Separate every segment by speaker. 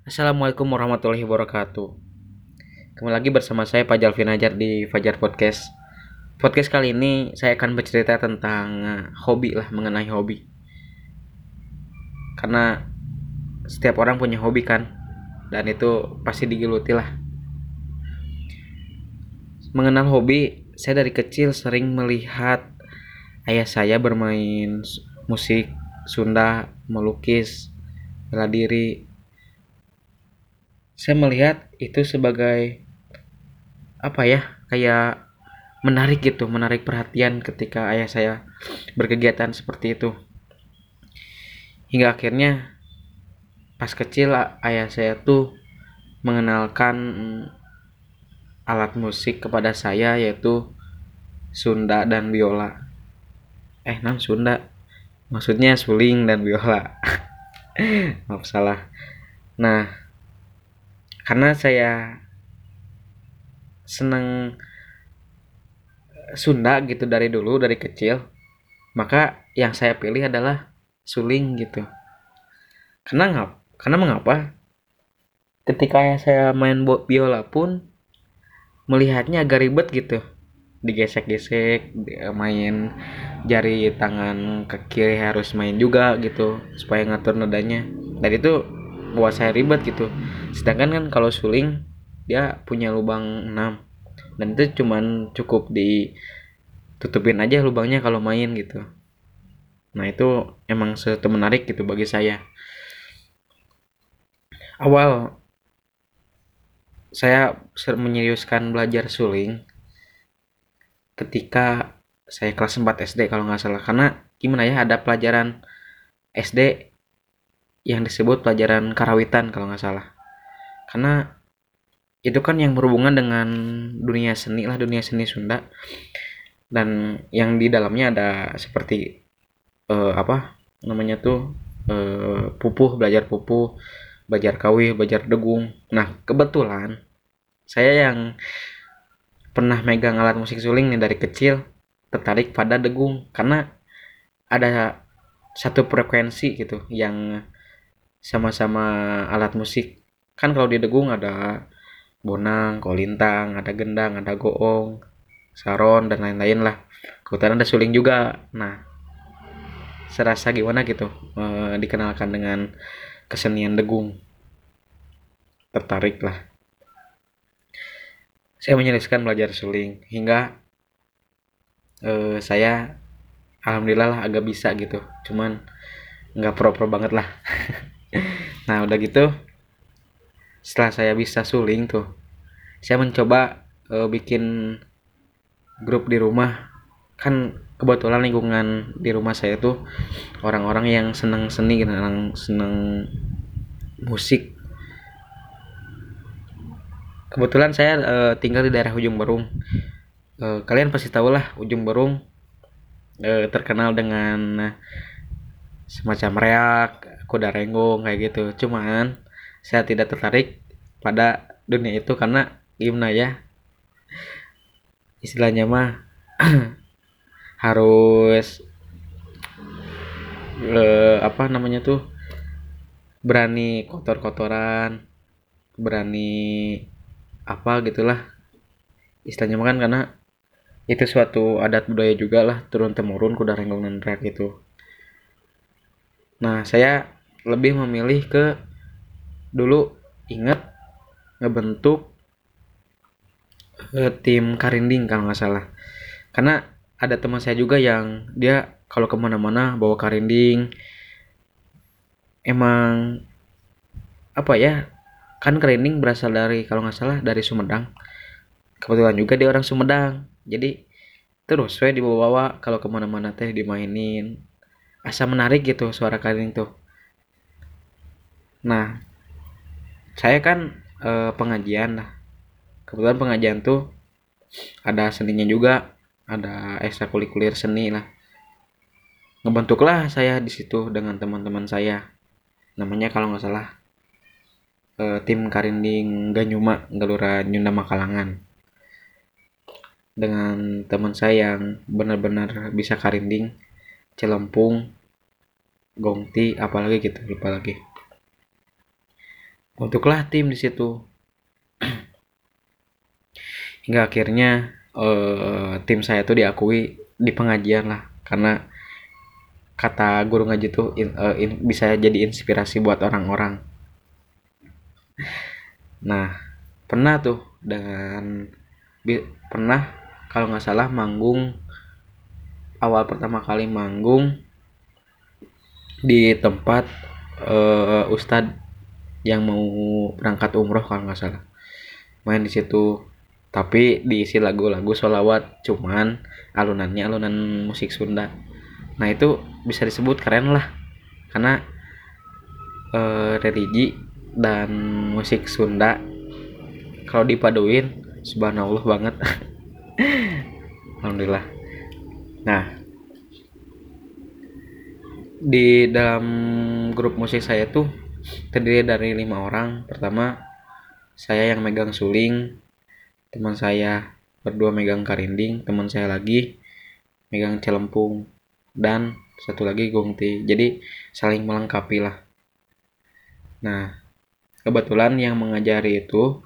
Speaker 1: Assalamualaikum warahmatullahi wabarakatuh. Kembali lagi bersama saya Fajar Finajar di Fajar Podcast. Podcast kali ini saya akan bercerita tentang eh, hobi lah, mengenai hobi. Karena setiap orang punya hobi kan, dan itu pasti digeluti lah. Mengenal hobi, saya dari kecil sering melihat ayah saya bermain musik Sunda, melukis, bela diri. Saya melihat itu sebagai apa ya kayak menarik gitu menarik perhatian ketika ayah saya berkegiatan seperti itu. Hingga akhirnya pas kecil ayah saya tuh mengenalkan mm, alat musik kepada saya yaitu Sunda dan biola. Eh non Sunda. Maksudnya suling dan biola. Maaf salah. Nah karena saya senang Sunda gitu dari dulu dari kecil. Maka yang saya pilih adalah suling gitu. Karena ngap karena mengapa? Ketika saya main biola pun melihatnya agak ribet gitu. Digesek-gesek di- main jari tangan ke kiri harus main juga gitu supaya ngatur nadanya. Dan itu buat saya ribet gitu. Sedangkan kan kalau suling dia punya lubang 6 dan itu cuman cukup ditutupin aja lubangnya kalau main gitu. Nah itu emang sesuatu menarik gitu bagi saya. Awal saya menyeriuskan belajar suling ketika saya kelas 4 SD kalau nggak salah. Karena gimana ya ada pelajaran SD yang disebut pelajaran karawitan kalau nggak salah. Karena itu kan yang berhubungan dengan dunia seni lah dunia seni Sunda. Dan yang di dalamnya ada seperti eh, apa namanya tuh eh, pupuh belajar pupuh belajar kawih belajar degung. Nah kebetulan saya yang pernah megang alat musik suling nih dari kecil tertarik pada degung. Karena ada satu frekuensi gitu yang sama-sama alat musik kan kalau di degung ada bonang, kolintang, ada gendang, ada goong, saron dan lain-lain lah. Kebetulan ada suling juga. Nah, serasa gimana gitu eh, dikenalkan dengan kesenian degung. Tertarik lah. Saya menyelesaikan belajar suling hingga eh, saya alhamdulillah lah agak bisa gitu. Cuman nggak pro-pro banget lah. nah, udah gitu setelah saya bisa suling tuh saya mencoba eh, bikin grup di rumah. Kan kebetulan lingkungan di rumah saya tuh orang-orang yang senang seni gitu yang senang musik. Kebetulan saya eh, tinggal di daerah Ujung Berung. Eh, kalian pasti tahu lah Ujung Berung eh, terkenal dengan semacam reak kuda renggong kayak gitu. Cuman saya tidak tertarik pada dunia itu karena gimana ya? Istilahnya mah harus eh, apa namanya tuh? Berani kotor-kotoran berani apa gitulah. Istilahnya kan karena itu suatu adat budaya juga lah turun temurun kuda renggong dan reak itu nah saya lebih memilih ke dulu inget ngebentuk eh, tim karinding kalau nggak salah. Karena ada teman saya juga yang dia kalau ke mana-mana bawa karinding. Emang apa ya kan karinding berasal dari kalau nggak salah dari Sumedang. Kebetulan juga dia orang Sumedang. Jadi terus saya dibawa-bawa kalau ke mana-mana teh dimainin asa menarik gitu suara karinding tuh. Nah saya kan eh, pengajian lah. Kebetulan pengajian tuh ada seninya juga ada ekstrakurikuler seni lah. Ngebentuklah saya di situ dengan teman-teman saya. Namanya kalau nggak salah eh, tim Karinding Ganyuma Gelora Nyunda Makalangan. Dengan teman saya yang benar-benar bisa karinding celempung gongti apalagi gitu lupa lagi. Untuklah tim di situ. Hingga akhirnya uh, tim saya tuh diakui di pengajian lah karena kata guru ngaji tuh in, uh, in, bisa jadi inspirasi buat orang-orang. Nah pernah tuh dengan bi, pernah kalau nggak salah manggung awal pertama kali manggung di tempat uh, ustadz yang mau berangkat umroh kalau nggak salah. Main di situ tapi diisi lagu-lagu sholawat cuman alunannya alunan musik Sunda. Nah itu bisa disebut keren lah karena uh, religi dan musik Sunda kalau dipaduin subhanallah banget. Alhamdulillah nah di dalam grup musik saya tuh terdiri dari lima orang. Pertama saya yang megang suling teman saya berdua megang karinding teman saya lagi megang celempung dan satu lagi gongti. Jadi saling melengkapi lah. Nah kebetulan yang mengajari itu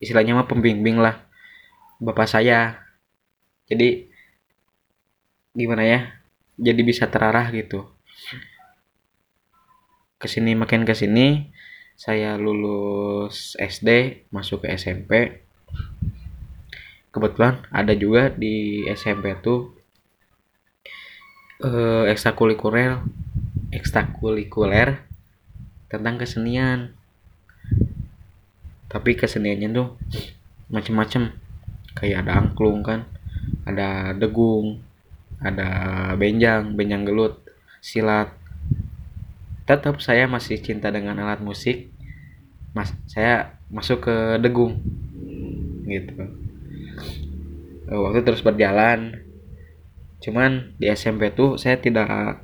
Speaker 1: istilahnya mah pembimbing lah bapak saya. Jadi gimana ya jadi bisa terarah gitu. Ke sini makin ke sini saya lulus SD masuk ke SMP kebetulan ada juga di SMP tuh eh, ekstrakurikuler ekstrakurikuler tentang kesenian. Tapi keseniannya tuh macem-macem. Kayak ada angklung kan ada degung ada benjang benjang gelut silat. Tetap saya masih cinta dengan alat musik. Mas saya masuk ke degung gitu. Eh, waktu terus berjalan cuman di SMP tuh saya tidak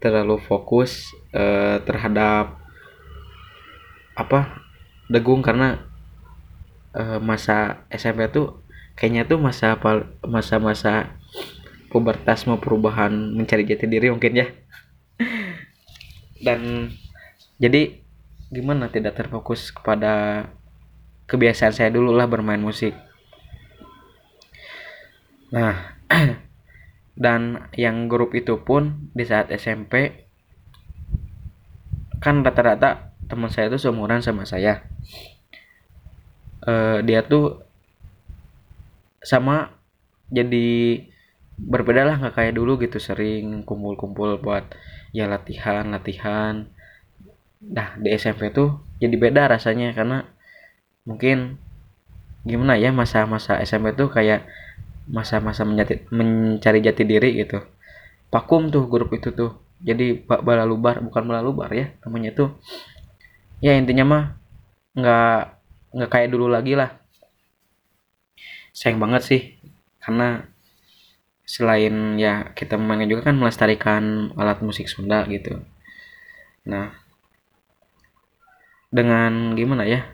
Speaker 1: terlalu fokus eh, terhadap apa degung karena eh, masa SMP tuh kayaknya tuh masa masa-masa pubertas mau perubahan mencari jati diri mungkin ya. Dan jadi gimana tidak terfokus kepada kebiasaan saya dulu lah bermain musik. Nah dan yang grup itu pun di saat SMP kan rata-rata teman saya itu seumuran sama saya. Uh, dia tuh sama jadi berbeda lah nggak kayak dulu gitu sering kumpul-kumpul buat ya latihan latihan. Dah di SMP tuh jadi beda rasanya karena mungkin gimana ya masa-masa SMP tuh kayak masa-masa mencari jati diri gitu. Pakum tuh grup itu tuh jadi bala lubar bukan bala lubar ya namanya tuh ya intinya mah nggak nggak kayak dulu lagi lah. Sayang banget sih karena selain ya kita mainnya juga kan melestarikan alat musik Sunda gitu. Nah dengan gimana ya?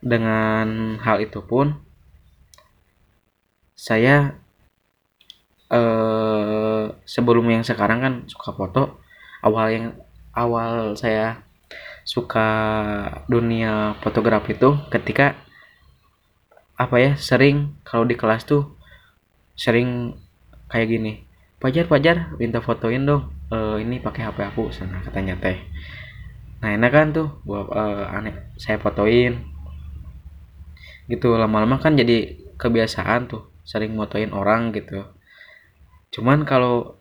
Speaker 1: Dengan hal itu pun saya eh, sebelum yang sekarang kan suka foto. Awal yang awal saya suka dunia fotografi itu ketika apa ya sering kalau di kelas tuh sering kayak gini pajar pajar minta fotoin dong uh, ini pakai hp aku sana katanya teh. Nah enak kan tuh gua uh, aneh saya fotoin. Gitu lama-lama kan jadi kebiasaan tuh sering motoin orang gitu. Cuman kalau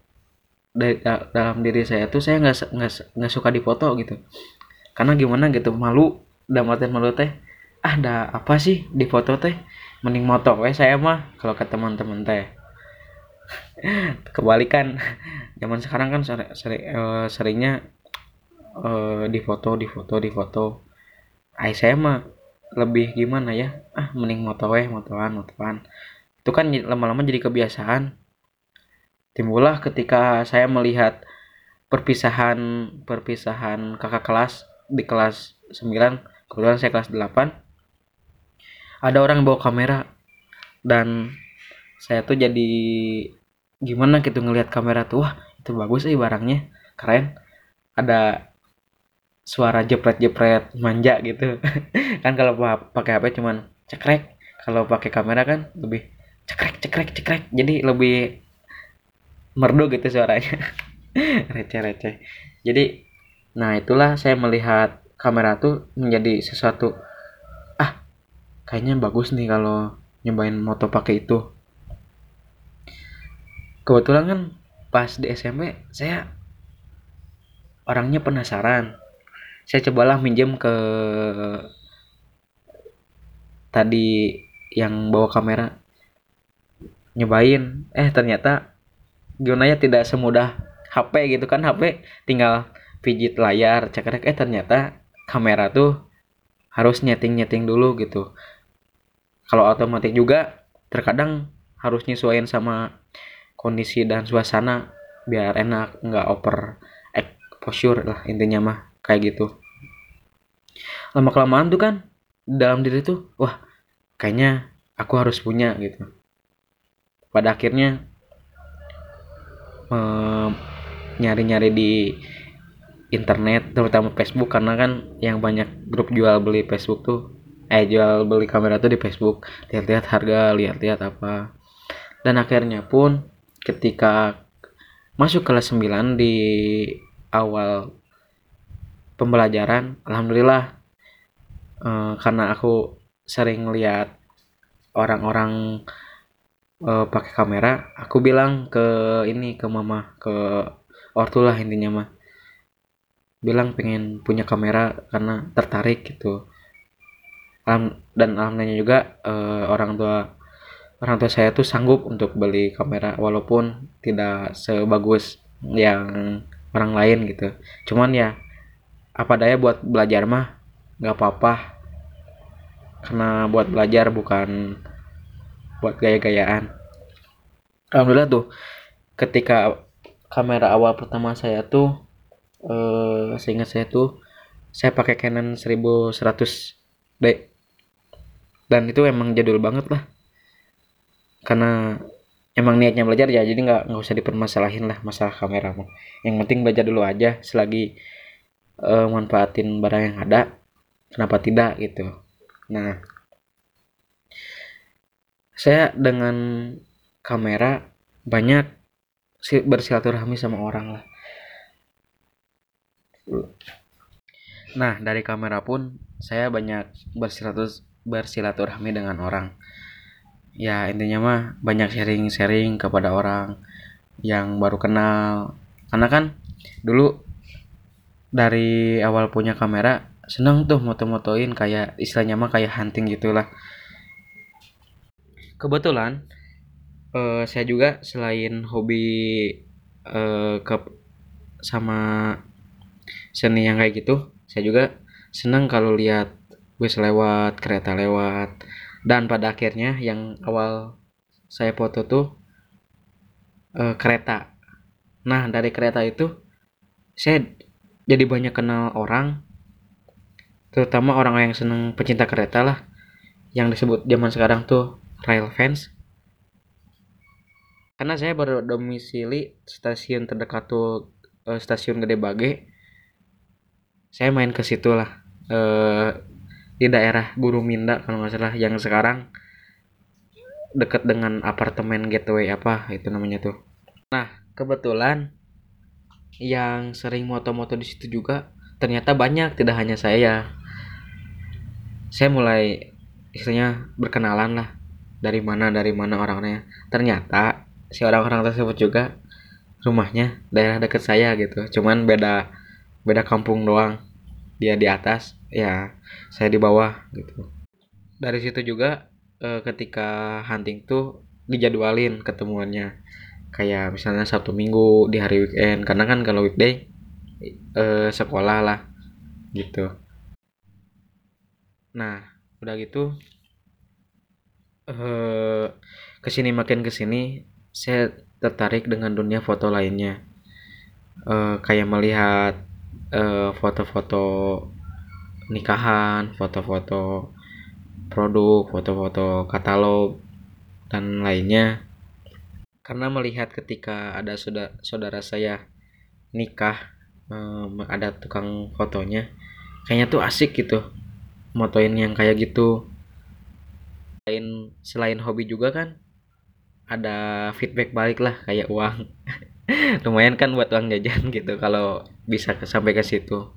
Speaker 1: dari dalam diri saya tuh saya nggak nggak suka dipoto gitu. Karena gimana gitu malu dalam malu teh ah ada apa sih di foto teh mending moto we saya mah kalau ke teman-teman teh. Kebalikan. Zaman sekarang kan seri, seri, uh, seringnya uh, di foto di foto di foto. Ay saya mah lebih gimana ya? Ah mending moto we motoan motoan itu kan lama-lama jadi kebiasaan. Timbullah ketika saya melihat perpisahan perpisahan kakak kelas di kelas 9 kebetulan saya kelas 8 ada orang bawa kamera. Dan saya tuh jadi gimana gitu ngelihat kamera tuh wah itu bagus sih barangnya. Keren. Ada suara jepret-jepret manja gitu. Kan kalau pakai HP cuman cekrek. Kalau pakai kamera kan lebih cekrek cekrek cekrek. Jadi lebih merdu gitu suaranya. Receh-receh. Jadi nah itulah saya melihat kamera tuh menjadi sesuatu kayaknya bagus nih kalau nyobain moto pakai itu. Kebetulan kan pas di SMP saya orangnya penasaran. Saya cobalah minjem ke tadi yang bawa kamera. Nyobain. Eh ternyata gimana ya tidak semudah HP gitu kan. HP tinggal pijit layar cekrek. Eh ternyata kamera tuh harus nyeting-nyeting dulu gitu kalau otomatis juga terkadang harus nyesuaiin sama kondisi dan suasana biar enak nggak over exposure lah intinya mah kayak gitu. Lama kelamaan tuh kan dalam diri tuh wah kayaknya aku harus punya gitu. Pada akhirnya nyari-nyari di internet terutama Facebook karena kan yang banyak grup jual beli Facebook tuh eh jual beli kamera tuh di Facebook. Lihat-lihat harga lihat-lihat apa. Dan akhirnya pun ketika masuk kelas 9 di awal pembelajaran alhamdulillah eh, karena aku sering lihat orang-orang eh, pakai kamera aku bilang ke ini ke mama ke ortu lah intinya mah. Bilang pengen punya kamera karena tertarik gitu dan alhamdulillah juga eh, orang tua orang tua saya tuh sanggup untuk beli kamera walaupun tidak sebagus yang orang lain gitu. Cuman ya apa daya buat belajar mah nggak apa-apa. Karena buat belajar bukan buat gaya-gayaan. Alhamdulillah tuh ketika kamera awal pertama saya tuh eh seingat saya tuh saya pakai Canon 1100D dan itu emang jadul banget lah. Karena emang niatnya belajar ya jadi nggak nggak usah dipermasalahin lah masalah kamera. Mau yang penting belajar dulu aja selagi uh, manfaatin barang yang ada kenapa tidak gitu. Nah saya dengan kamera banyak bersilaturahmi sama orang lah. Nah dari kamera pun saya banyak bersilaturahmi dengan orang. Ya intinya mah banyak sharing-sharing kepada orang yang baru kenal. Karena kan dulu dari awal punya kamera seneng tuh moto-motoin kayak istilahnya mah kayak hunting gitulah. Kebetulan uh, saya juga selain hobi uh, ke sama seni yang kayak gitu saya juga seneng kalau lihat bus lewat kereta lewat. Dan pada akhirnya yang awal saya foto tuh uh, kereta. Nah dari kereta itu saya jadi banyak kenal orang terutama orang yang seneng pecinta kereta lah yang disebut zaman sekarang tuh rail fans. Karena saya berdomisili stasiun terdekat tuh uh, stasiun Gede Bage saya main ke situ lah uh, di daerah Guru Minda kalau nggak salah yang sekarang deket dengan apartemen gateway apa itu namanya tuh. Nah kebetulan yang sering moto-moto di situ juga ternyata banyak tidak hanya saya. Saya mulai istilahnya berkenalan lah dari mana dari mana orangnya. Ternyata si orang-orang tersebut juga rumahnya daerah deket saya gitu. Cuman beda beda kampung doang. Dia di atas, ya saya di bawah gitu. Dari situ juga e, ketika hunting tuh dijadwalin ketemuannya. Kayak misalnya Sabtu Minggu di hari weekend karena kan kalau weekday e, sekolah lah gitu. Nah udah gitu eh ke sini makin ke sini saya tertarik dengan dunia foto lainnya. E, kayak melihat foto-foto nikahan, foto-foto produk, foto-foto katalog dan lainnya. Karena melihat ketika ada saudara, saudara saya nikah, um, ada tukang fotonya, kayaknya tuh asik gitu motoin yang kayak gitu selain selain hobi juga kan ada feedback balik lah kayak uang lumayan kan buat uang jajan gitu kalau bisa sampai ke situ.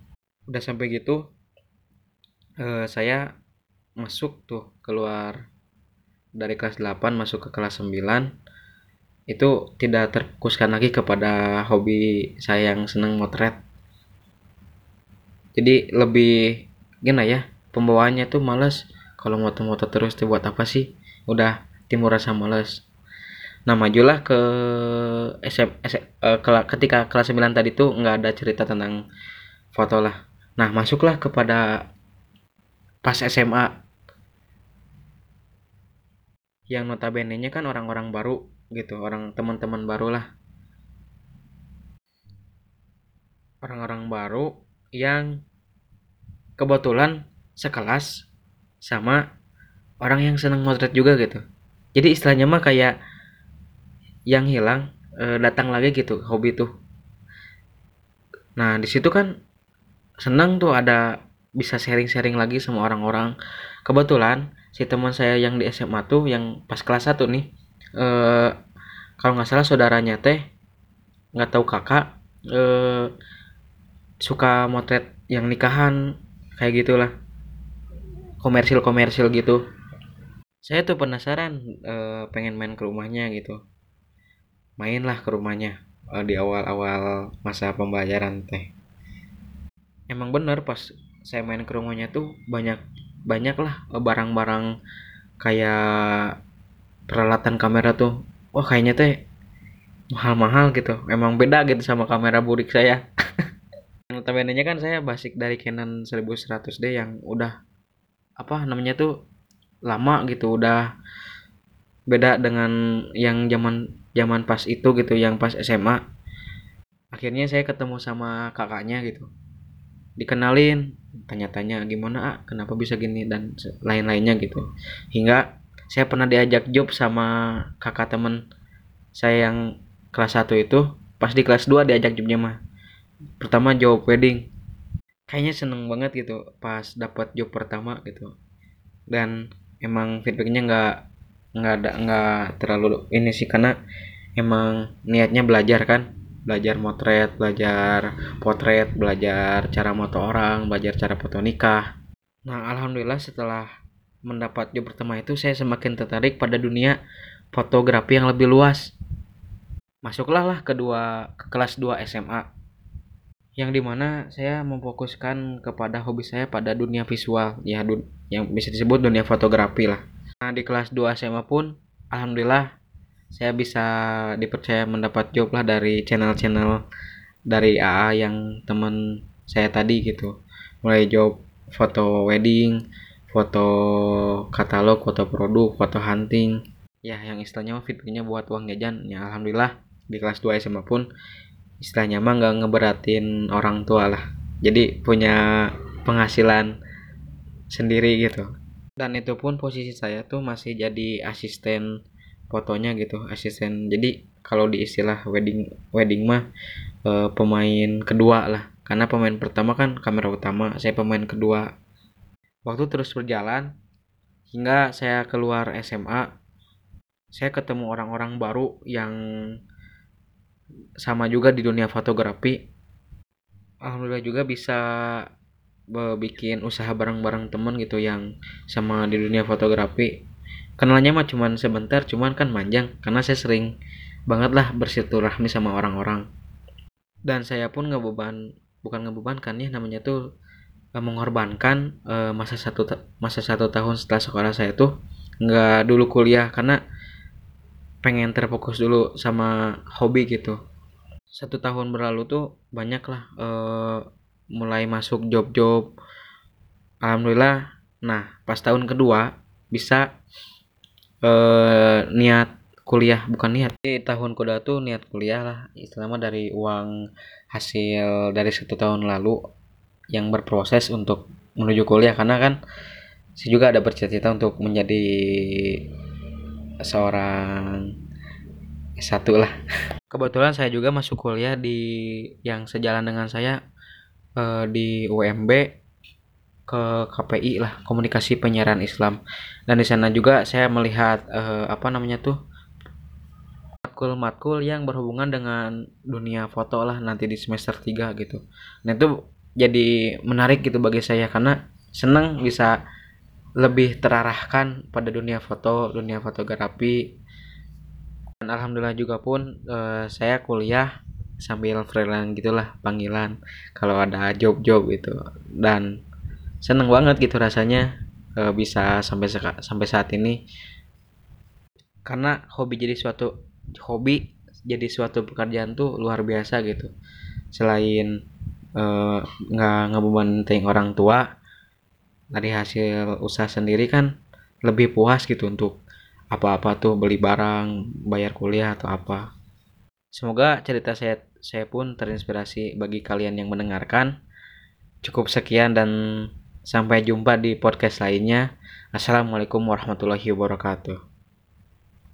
Speaker 1: Udah sampai gitu eh, saya masuk tuh keluar dari kelas 8 masuk ke kelas 9 itu tidak terfokuskan lagi kepada hobi saya yang senang motret. Jadi lebih gimana ya pembawaannya tuh males. Kalau moto-moto terus tuh buat apa sih? Udah timur rasa males nah majulah ke SM, SM uh, ketika kelas 9 tadi tuh nggak ada cerita tentang foto lah. Nah masuklah kepada pas SMA yang notabene nya kan orang-orang baru gitu orang teman-teman baru lah. Orang-orang baru yang kebetulan sekelas sama orang yang seneng motret juga gitu. Jadi istilahnya mah kayak yang hilang e, datang lagi gitu hobi tuh. Nah di situ kan senang tuh ada bisa sharing-sharing lagi sama orang-orang. Kebetulan si teman saya yang di SMA tuh yang pas kelas 1 nih eh kalau nggak salah saudaranya teh nggak tahu kakak eh suka motret yang nikahan kayak gitulah. Komersil komersil gitu. Saya tuh penasaran eh, pengen main ke rumahnya gitu mainlah ke rumahnya eh, di awal-awal masa pembelajaran teh. Emang bener pas saya main ke rumahnya tuh banyak banyak lah barang-barang kayak peralatan kamera tuh. Wah kayaknya teh mahal-mahal gitu. Emang beda gitu sama kamera burik saya. Notabene nya kan saya basic dari Canon 1100D yang udah apa namanya tuh lama gitu. Udah beda dengan yang zaman zaman pas itu gitu yang pas SMA akhirnya saya ketemu sama kakaknya gitu. Dikenalin tanya-tanya gimana ah kenapa bisa gini? Dan lain-lainnya gitu. Hingga saya pernah diajak job sama kakak temen saya yang kelas 1 itu. Pas di kelas 2 diajak jobnya mah. Pertama job wedding. Kayaknya seneng banget gitu pas dapat job pertama gitu. Dan emang feedbacknya nggak nggak ada nggak terlalu ini sih karena emang niatnya belajar kan belajar motret, belajar potret, belajar cara moto orang, belajar cara foto nikah. Nah, alhamdulillah setelah mendapat job pertama itu saya semakin tertarik pada dunia fotografi yang lebih luas. Masuklah lah kedua ke kelas 2 SMA. Yang di mana saya memfokuskan kepada hobi saya pada dunia visual, ya dun yang bisa disebut dunia fotografi lah. Nah, di kelas 2 SMA pun alhamdulillah saya bisa dipercaya mendapat job lah dari channel-channel dari AA yang teman saya tadi gitu. Mulai job foto wedding foto katalog foto produk foto hunting. Ya yang istilahnya fiturnya buat uang jajan. Ya alhamdulillah di kelas 2 SMA pun istilahnya mah nggak ngeberatin orang tua lah. Jadi punya penghasilan sendiri gitu dan itu pun posisi saya tuh masih jadi asisten fotonya gitu asisten. Jadi kalau di istilah wedding wedding mah e, pemain kedua lah. Karena pemain pertama kan kamera utama saya pemain kedua. Waktu terus berjalan hingga saya keluar SMA saya ketemu orang-orang baru yang sama juga di dunia fotografi. Alhamdulillah juga bisa bikin usaha bareng-bareng temen gitu yang sama di dunia fotografi. Kenalnya mah cuman sebentar cuman kan manjang karena saya sering banget lah bersilaturahmi sama orang-orang. Dan saya pun ngebeban bukan ngebebankan ya namanya tuh eh, mengorbankan uh, masa satu masa satu tahun setelah sekolah saya tuh nggak dulu kuliah karena pengen terfokus dulu sama hobi gitu. Satu tahun berlalu tuh banyak lah uh, mulai masuk job-job. Alhamdulillah. Nah pas tahun kedua bisa eh, niat kuliah. Bukan niat. Di tahun kuda tuh niat kuliah lah. Istilahnya dari uang hasil dari satu tahun lalu yang berproses untuk menuju kuliah. Karena kan saya juga ada bercita-cita untuk menjadi seorang satu lah. Kebetulan saya juga masuk kuliah di yang sejalan dengan saya eh, di UMB ke KPI lah komunikasi penyiaran Islam. Dan di sana juga saya melihat uh, apa namanya tuh matkul-matkul yang berhubungan dengan dunia foto lah nanti di semester 3 gitu. Nah itu jadi menarik gitu bagi saya karena senang bisa lebih terarahkan pada dunia foto dunia fotografi. Dan alhamdulillah juga pun uh, saya kuliah sambil freelance gitulah panggilan kalau ada job-job gitu. Dan seneng banget gitu rasanya e, bisa sampai sampai saat ini. Karena hobi jadi suatu hobi jadi suatu pekerjaan tuh luar biasa gitu. Selain nggak e, ngebebanting orang tua dari hasil usaha sendiri kan lebih puas gitu untuk apa-apa tuh beli barang bayar kuliah atau apa. Semoga cerita saya saya pun terinspirasi bagi kalian yang mendengarkan cukup sekian dan Sampai jumpa di podcast lainnya. Assalamualaikum warahmatullahi wabarakatuh.